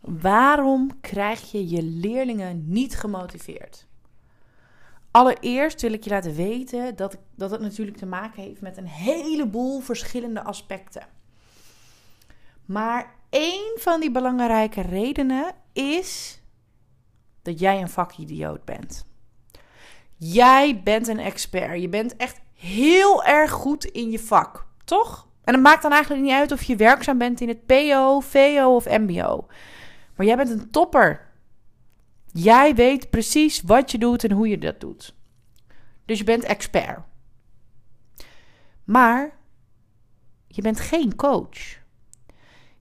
Waarom krijg je je leerlingen niet gemotiveerd? Allereerst wil ik je laten weten dat, dat het natuurlijk te maken heeft met een heleboel verschillende aspecten. Maar één van die belangrijke redenen is dat jij een vakidioot bent. Jij bent een expert. Je bent echt heel erg goed in je vak, toch? En het maakt dan eigenlijk niet uit of je werkzaam bent in het PO, VO of MBO. Maar jij bent een topper. Jij weet precies wat je doet en hoe je dat doet. Dus je bent expert. Maar je bent geen coach.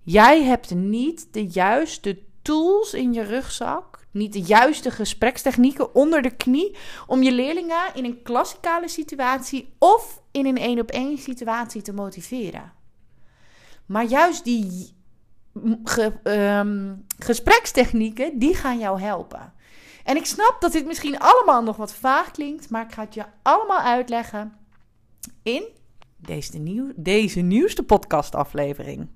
Jij hebt niet de juiste tools in je rugzak, niet de juiste gesprekstechnieken onder de knie om je leerlingen in een klassikale situatie of in een één op één situatie te motiveren. Maar juist die Ehm, gesprekstechnieken, die gaan jou helpen. En ik snap dat dit misschien allemaal nog wat vaag klinkt, maar ik ga het je allemaal uitleggen in deze, nieuw, deze nieuwste podcastaflevering.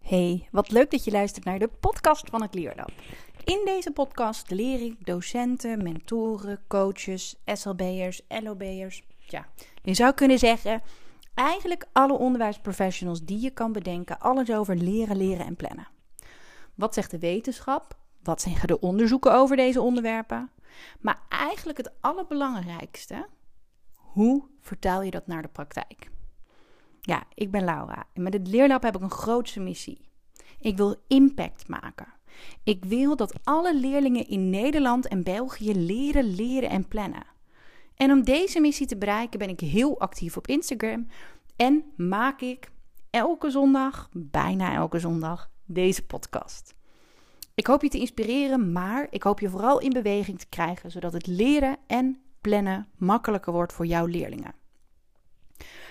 Hey, wat leuk dat je luistert naar de podcast van het Leerlab. In deze podcast leer ik docenten, mentoren, coaches, SLB'ers, LOB'ers. Ja, je zou kunnen zeggen, eigenlijk alle onderwijsprofessionals die je kan bedenken, alles over leren, leren en plannen. Wat zegt de wetenschap? Wat zeggen de onderzoeken over deze onderwerpen? Maar eigenlijk het allerbelangrijkste, hoe vertaal je dat naar de praktijk? Ja, ik ben Laura en met het Leerlab heb ik een grootste missie. Ik wil impact maken. Ik wil dat alle leerlingen in Nederland en België leren, leren en plannen. En om deze missie te bereiken ben ik heel actief op Instagram en maak ik elke zondag, bijna elke zondag, deze podcast. Ik hoop je te inspireren, maar ik hoop je vooral in beweging te krijgen, zodat het leren en plannen makkelijker wordt voor jouw leerlingen.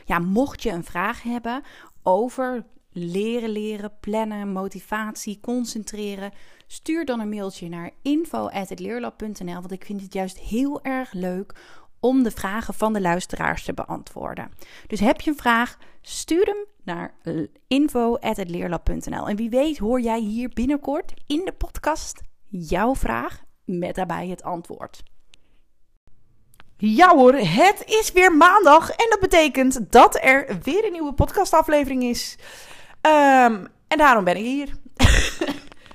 Ja, mocht je een vraag hebben over leren leren, plannen, motivatie, concentreren, stuur dan een mailtje naar info@leerlab.nl, want ik vind het juist heel erg leuk om de vragen van de luisteraars te beantwoorden. Dus heb je een vraag, stuur hem naar info@leerlab.nl. En wie weet hoor jij hier binnenkort in de podcast jouw vraag met daarbij het antwoord. Ja hoor, het is weer maandag en dat betekent dat er weer een nieuwe podcastaflevering is. Um, en daarom ben ik hier.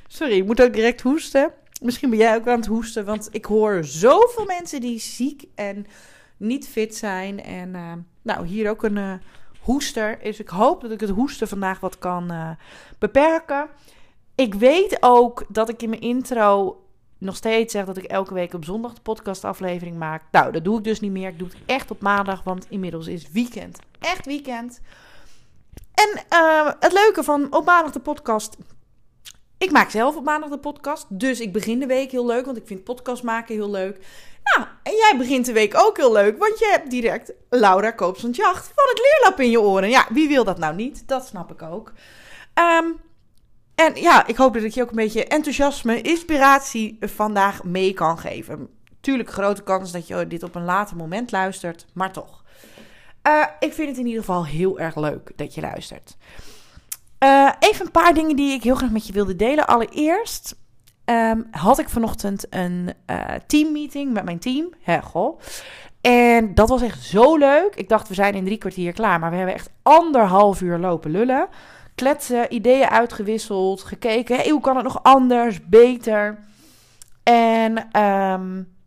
Sorry, ik moet ook direct hoesten. Misschien ben jij ook aan het hoesten, want ik hoor zoveel mensen die ziek en niet fit zijn. En uh, nou, hier ook een uh, hoester. Dus ik hoop dat ik het hoesten vandaag wat kan uh, beperken. Ik weet ook dat ik in mijn intro nog steeds zeg dat ik elke week op zondag de podcastaflevering maak. Nou, dat doe ik dus niet meer. Ik doe het echt op maandag, want inmiddels is weekend. Echt weekend. En uh, het leuke van op maandag de podcast. Ik maak zelf op maandag de podcast. Dus ik begin de week heel leuk, want ik vind podcast maken heel leuk. Nou, en jij begint de week ook heel leuk, want je hebt direct Laura Koopsand-Jacht van het leerlap in je oren. Ja, wie wil dat nou niet? Dat snap ik ook. Um, en ja, ik hoop dat ik je ook een beetje enthousiasme, inspiratie vandaag mee kan geven. Tuurlijk, grote kans dat je dit op een later moment luistert, maar toch. Uh, ik vind het in ieder geval heel erg leuk dat je luistert. Uh, even een paar dingen die ik heel graag met je wilde delen. Allereerst um, had ik vanochtend een uh, teammeeting met mijn team. Hè. En dat was echt zo leuk. Ik dacht, we zijn in drie kwartier klaar. Maar we hebben echt anderhalf uur lopen lullen. Kletsen, ideeën uitgewisseld. Gekeken, hey, hoe kan het nog anders, beter. En um,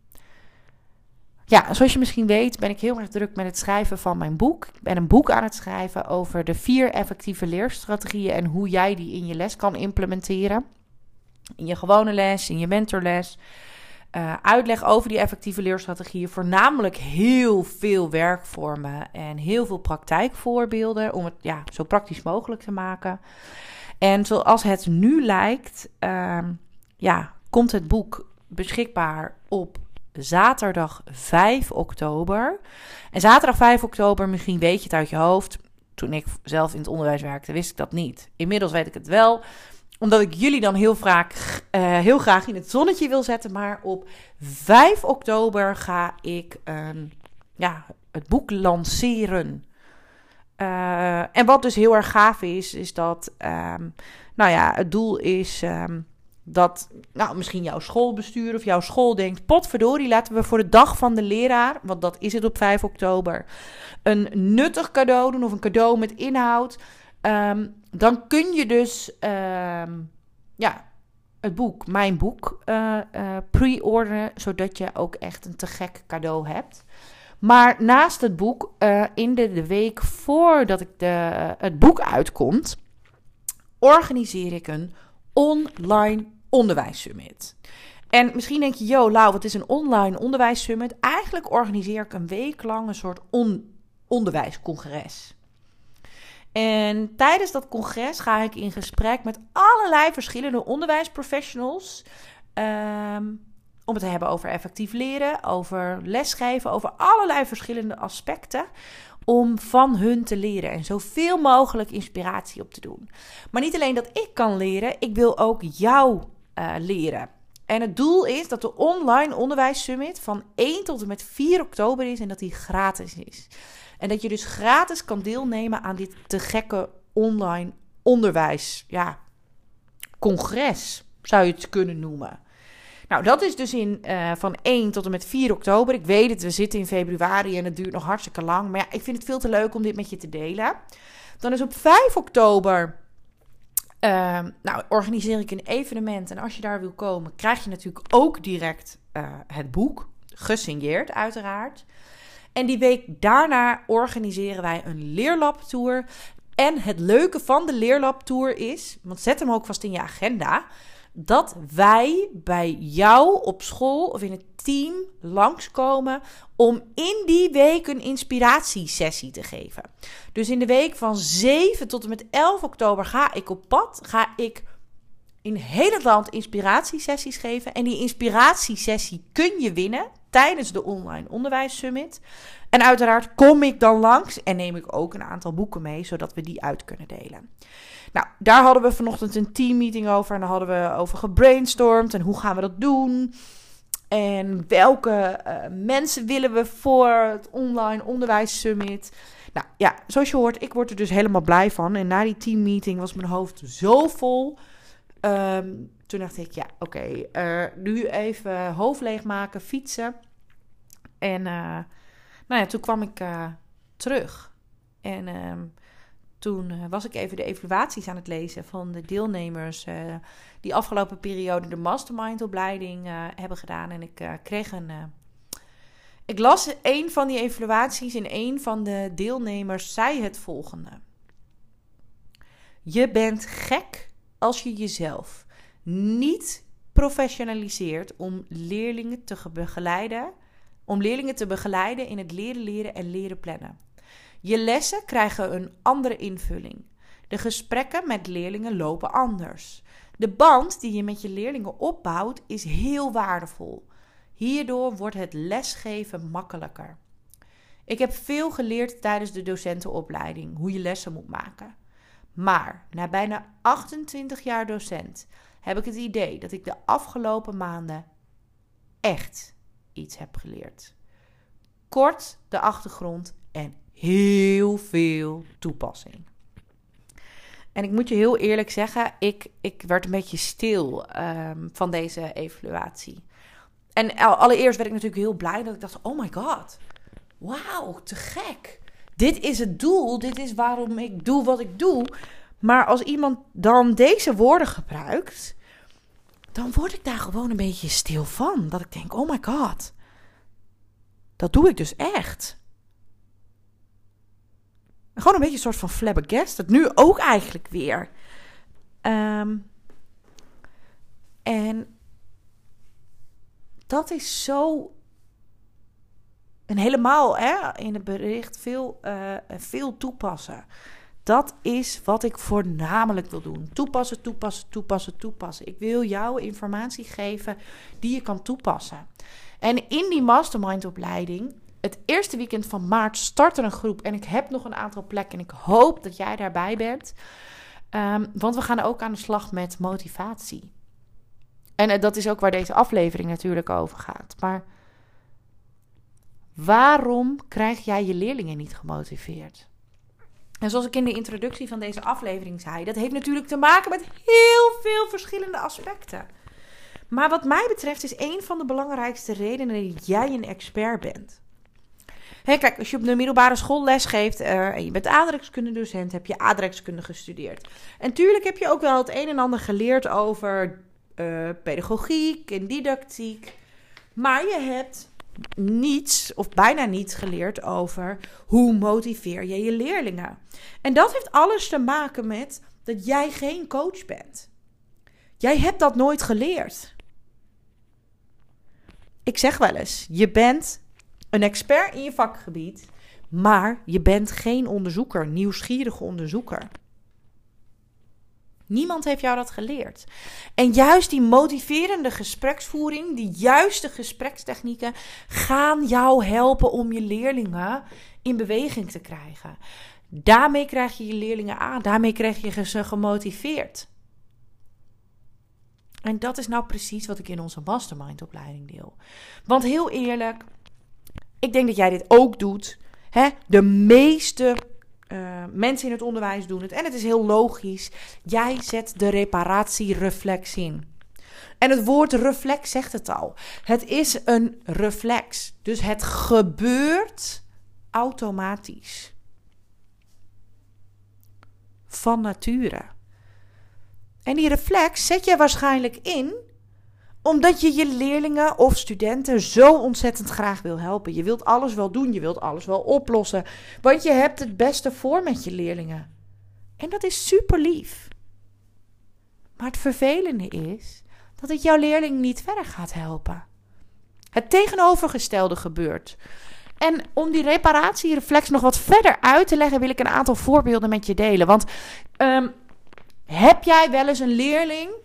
ja, zoals je misschien weet ben ik heel erg druk met het schrijven van mijn boek. Ik ben een boek aan het schrijven over de vier effectieve leerstrategieën en hoe jij die in je les kan implementeren. In je gewone les, in je mentorles. Uh, uitleg over die effectieve leerstrategieën. Voornamelijk heel veel werkvormen en heel veel praktijkvoorbeelden. Om het ja, zo praktisch mogelijk te maken. En zoals het nu lijkt, uh, ja, komt het boek beschikbaar op zaterdag 5 oktober. En zaterdag 5 oktober, misschien weet je het uit je hoofd. Toen ik zelf in het onderwijs werkte, wist ik dat niet. Inmiddels weet ik het wel omdat ik jullie dan heel, vaak, uh, heel graag in het zonnetje wil zetten. Maar op 5 oktober ga ik, um, ja, het boek lanceren. Uh, en wat dus heel erg gaaf is, is dat, um, nou ja, het doel is um, dat, nou, misschien jouw schoolbestuur of jouw school denkt: potverdorie, laten we voor de dag van de leraar, want dat is het op 5 oktober, een nuttig cadeau doen of een cadeau met inhoud. Um, dan kun je dus, ja, het boek, mijn boek, uh, pre-orderen, zodat je ook echt een te gek cadeau hebt. Maar naast het boek, uh, in de, de, week voordat ik de, het boek uitkomt, organiseer ik een online onderwijssummit. En misschien denk je, yo, Lau, wat is een online onderwijssummit? Eigenlijk organiseer ik een week lang een soort on onderwijscongres. En tijdens dat congres ga ik in gesprek met allerlei verschillende onderwijsprofessionals. Um, om het te hebben over effectief leren, over lesgeven, over allerlei verschillende aspecten. Om van hun te leren en zoveel mogelijk inspiratie op te doen. Maar niet alleen dat ik kan leren, ik wil ook jou uh, leren. En het doel is dat de online onderwijssummit van 1 tot en met 4 oktober is en dat die gratis is. En dat je dus gratis kan deelnemen aan dit te gekke online onderwijs. Ja, congres zou je het kunnen noemen. Nou, dat is dus in, uh, van 1 tot en met 4 oktober. Ik weet het, we zitten in februari en het duurt nog hartstikke lang. Maar ja, ik vind het veel te leuk om dit met je te delen. Dan is op 5 oktober. Uh, nou, organiseer ik een evenement. En als je daar wil komen, krijg je natuurlijk ook direct uh, het boek. Gesigneerd, uiteraard. En die week daarna organiseren wij een leerlabtour. En het leuke van de leerlabtour is, want zet hem ook vast in je agenda, dat wij bij jou op school of in het team langskomen om in die week een inspiratiesessie te geven. Dus in de week van 7 tot en met 11 oktober ga ik op pad, ga ik in heel het land inspiratiesessies geven. En die inspiratiesessie kun je winnen tijdens de Online Onderwijs Summit. En uiteraard kom ik dan langs en neem ik ook een aantal boeken mee, zodat we die uit kunnen delen. Nou, daar hadden we vanochtend een teammeeting over en daar hadden we over gebrainstormd en hoe gaan we dat doen. En welke uh, mensen willen we voor het Online Onderwijs Summit? Nou ja, zoals je hoort, ik word er dus helemaal blij van. En na die teammeeting was mijn hoofd zo vol. Um, toen dacht ik, ja, oké, uh, nu even hoofd leegmaken, fietsen. En uh, nou ja, toen kwam ik uh, terug. En uh, toen was ik even de evaluaties aan het lezen van de deelnemers die afgelopen periode de mastermind-opleiding hebben gedaan. En ik kreeg een. ik las een van die evaluaties en een van de deelnemers zei het volgende: Je bent gek als je jezelf niet professionaliseert om leerlingen te begeleiden, om leerlingen te begeleiden in het leren leren en leren plannen. Je lessen krijgen een andere invulling. De gesprekken met leerlingen lopen anders. De band die je met je leerlingen opbouwt is heel waardevol. Hierdoor wordt het lesgeven makkelijker. Ik heb veel geleerd tijdens de docentenopleiding hoe je lessen moet maken. Maar na bijna 28 jaar docent heb ik het idee dat ik de afgelopen maanden echt iets heb geleerd. Kort de achtergrond en heel veel toepassing. En ik moet je heel eerlijk zeggen, ik, ik werd een beetje stil um, van deze evaluatie. En allereerst werd ik natuurlijk heel blij dat ik dacht: oh my god, wauw, te gek. Dit is het doel, dit is waarom ik doe wat ik doe. Maar als iemand dan deze woorden gebruikt, dan word ik daar gewoon een beetje stil van. Dat ik denk, oh my god, dat doe ik dus echt. Gewoon een beetje een soort van flabbergasted. Nu ook eigenlijk weer. Um, en dat is zo. Helemaal hè, in het bericht veel, uh, veel toepassen. Dat is wat ik voornamelijk wil doen. Toepassen, toepassen, toepassen, toepassen. Ik wil jou informatie geven die je kan toepassen. En in die mastermind-opleiding, het eerste weekend van maart, start er een groep. En ik heb nog een aantal plekken en ik hoop dat jij daarbij bent. Um, want we gaan ook aan de slag met motivatie. En uh, dat is ook waar deze aflevering natuurlijk over gaat. Maar Waarom krijg jij je leerlingen niet gemotiveerd? En zoals ik in de introductie van deze aflevering zei, dat heeft natuurlijk te maken met heel veel verschillende aspecten. Maar wat mij betreft is een van de belangrijkste redenen dat jij een expert bent. Kijk, als je op de middelbare school les geeft uh, en je bent aardrijkskunde-docent, heb je aardrijkskunde gestudeerd. En tuurlijk heb je ook wel het een en ander geleerd over uh, pedagogiek en didactiek. Maar je hebt niets of bijna niets geleerd over hoe motiveer je je leerlingen. En dat heeft alles te maken met dat jij geen coach bent. Jij hebt dat nooit geleerd. Ik zeg wel eens, je bent een expert in je vakgebied, maar je bent geen onderzoeker, nieuwsgierige onderzoeker. Niemand heeft jou dat geleerd. En juist die motiverende gespreksvoering, die juiste gesprekstechnieken, gaan jou helpen om je leerlingen in beweging te krijgen. Daarmee krijg je je leerlingen aan, daarmee krijg je ze gemotiveerd. En dat is nou precies wat ik in onze mastermind-opleiding deel. Want heel eerlijk, ik denk dat jij dit ook doet. Hè? De meeste mensen in het onderwijs doen het. En het is heel logisch. Jij zet de reparatiereflex in. En het woord reflex zegt het al. Het is een reflex. Dus het gebeurt automatisch. Van nature. En die reflex zet je waarschijnlijk in omdat je je leerlingen of studenten zo ontzettend graag wil helpen. Je wilt alles wel doen, je wilt alles wel oplossen. Want je hebt het beste voor met je leerlingen. En dat is super lief. Maar het vervelende is dat het jouw leerling niet verder gaat helpen. Het tegenovergestelde gebeurt. En om die reparatiereflex nog wat verder uit te leggen, wil ik een aantal voorbeelden met je delen. Want um, heb jij wel eens een leerling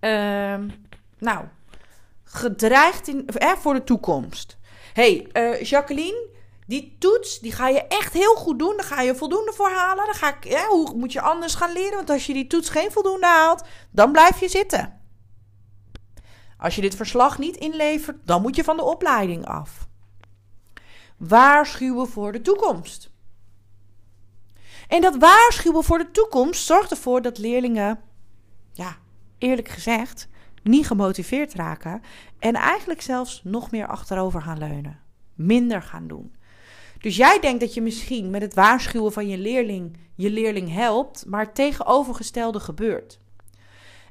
uh, nou, gedreigd in, eh, voor de toekomst. hey, uh, Jacqueline, die toets, die ga je echt heel goed doen. Daar ga je voldoende voor halen. Dan ga ik, ja, hoe moet je anders gaan leren? Want als je die toets geen voldoende haalt, dan blijf je zitten. Als je dit verslag niet inlevert, dan moet je van de opleiding af. Waarschuwen voor de toekomst. En dat waarschuwen voor de toekomst zorgt ervoor dat leerlingen ja, eerlijk gezegd niet gemotiveerd raken en eigenlijk zelfs nog meer achterover gaan leunen. Minder gaan doen. Dus jij denkt dat je misschien met het waarschuwen van je leerling je leerling helpt, maar het tegenovergestelde gebeurt.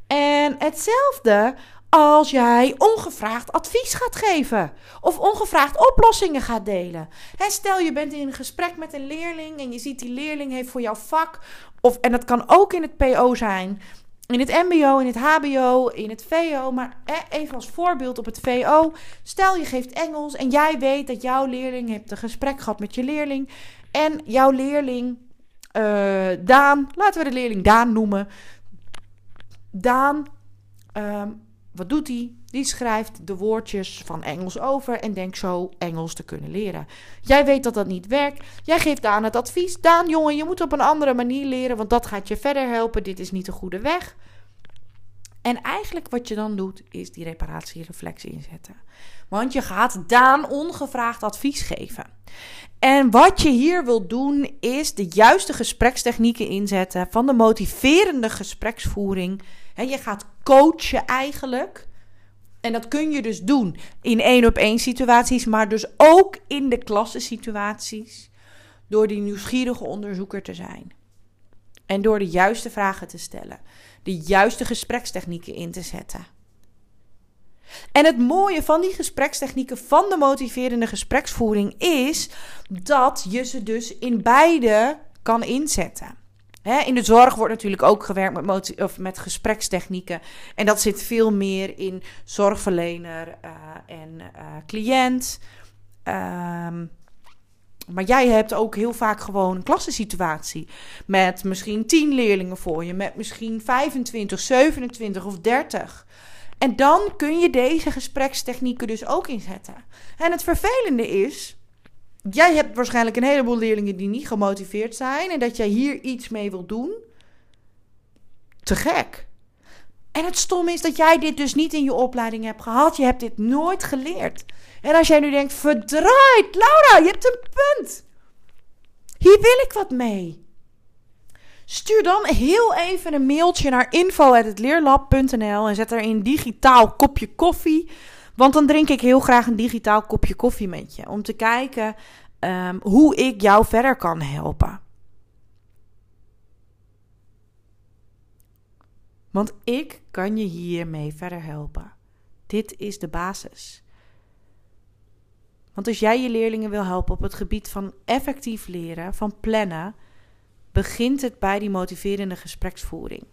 En hetzelfde als jij ongevraagd advies gaat geven of ongevraagd oplossingen gaat delen. stel je bent in een gesprek met een leerling en je ziet die leerling heeft voor jouw vak, of, en dat kan ook in het PO zijn, in het MBO, in het HBO, in het VO. Maar even als voorbeeld op het VO. Stel je geeft Engels en jij weet dat jouw leerling hebt een gesprek gehad met je leerling. En jouw leerling, uh, Daan, laten we de leerling Daan noemen. Daan, uh, wat doet hij? Die schrijft de woordjes van Engels over en denkt zo Engels te kunnen leren. Jij weet dat dat niet werkt. Jij geeft Daan het advies. Daan, jongen, je moet op een andere manier leren, want dat gaat je verder helpen. Dit is niet de goede weg. En eigenlijk wat je dan doet, is die reparatiereflex inzetten. Want je gaat Daan ongevraagd advies geven. En wat je hier wil doen, is de juiste gesprekstechnieken inzetten van de motiverende gespreksvoering. je gaat coachen eigenlijk en dat kun je dus doen in één op één situaties, maar dus ook in de klassensituaties. Door die nieuwsgierige onderzoeker te zijn. En door de juiste vragen te stellen. De juiste gesprekstechnieken in te zetten. En het mooie van die gesprekstechnieken van de motiverende gespreksvoering is dat je ze dus in beide kan inzetten in de zorg wordt natuurlijk ook gewerkt met, of met gesprekstechnieken. En dat zit veel meer in zorgverlener uh, en uh, cliënt. Um, maar jij hebt ook heel vaak gewoon een klassensituatie. Met misschien 10 leerlingen voor je, met misschien 25, 27 of 30. En dan kun je deze gesprekstechnieken dus ook inzetten. En het vervelende is jij hebt waarschijnlijk een heleboel leerlingen die niet gemotiveerd zijn en dat jij hier iets mee wil doen. Te gek. En het stom is dat jij dit dus niet in je opleiding hebt gehad. Je hebt dit nooit geleerd. En als jij nu denkt, verdraaid, Laura, je hebt een punt. Hier wil ik wat mee. Stuur dan heel even een mailtje naar info.leerlab.nl en zet er een digitaal kopje koffie. Want dan drink ik heel graag een digitaal kopje koffie met je. Om te kijken um, hoe ik jou verder kan helpen. Want ik kan je hiermee verder helpen. Dit is de basis. Want als jij je leerlingen wil helpen op het gebied van effectief leren, van plannen, begint het bij die motiverende gespreksvoering.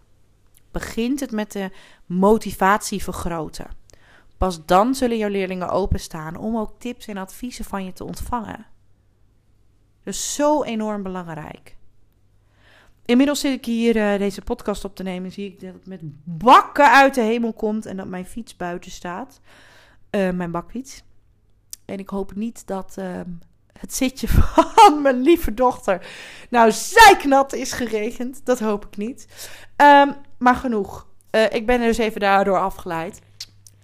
Begint het met de motivatie vergroten. Pas dan zullen jouw leerlingen openstaan om ook tips en adviezen van je te ontvangen. Dus zo enorm belangrijk. Inmiddels zit ik hier uh, deze podcast op te nemen. Zie ik dat het met bakken uit de hemel komt en dat mijn fiets buiten staat. Uh, mijn bakfiets. En ik hoop niet dat uh, het zitje van mijn lieve dochter nou zijknat is geregend. Dat hoop ik niet. Um, maar genoeg. Uh, ik ben dus even daardoor afgeleid.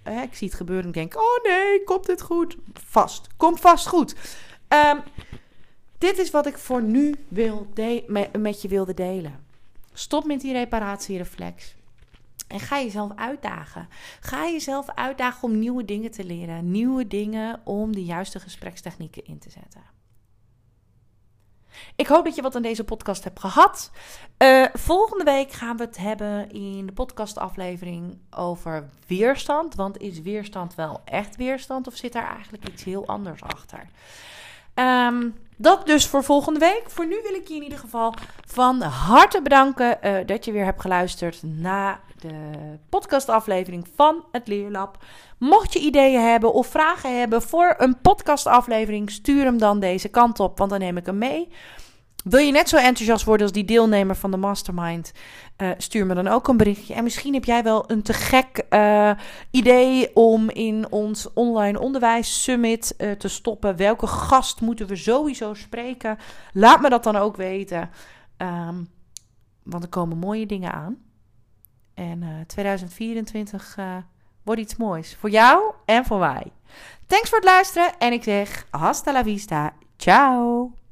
Ik zie het gebeuren en denk: oh nee, komt dit goed? Vast. Komt vast goed. Um, dit is wat ik voor nu wil met je wilde delen. Stop met die reparatiereflex. En ga jezelf uitdagen. Ga jezelf uitdagen om nieuwe dingen te leren. Nieuwe dingen om de juiste gesprekstechnieken in te zetten. Ik hoop dat je wat aan deze podcast hebt gehad. Uh, volgende week gaan we het hebben in de podcastaflevering over weerstand. Want is weerstand wel echt weerstand of zit daar eigenlijk iets heel anders achter? Um, dat dus voor volgende week. Voor nu wil ik je in ieder geval van harte bedanken uh, dat je weer hebt geluisterd naar de podcastaflevering van het Leerlab. Mocht je ideeën hebben of vragen hebben voor een podcastaflevering, stuur hem dan deze kant op, want dan neem ik hem mee. Wil je net zo enthousiast worden als die deelnemer van de mastermind? Uh, stuur me dan ook een berichtje. En misschien heb jij wel een te gek uh, idee om in ons online onderwijs summit uh, te stoppen. Welke gast moeten we sowieso spreken? Laat me dat dan ook weten. Um, want er komen mooie dingen aan. En 2024 wordt iets moois. Voor jou en voor mij. Thanks voor het luisteren. En ik zeg hasta la vista. Ciao.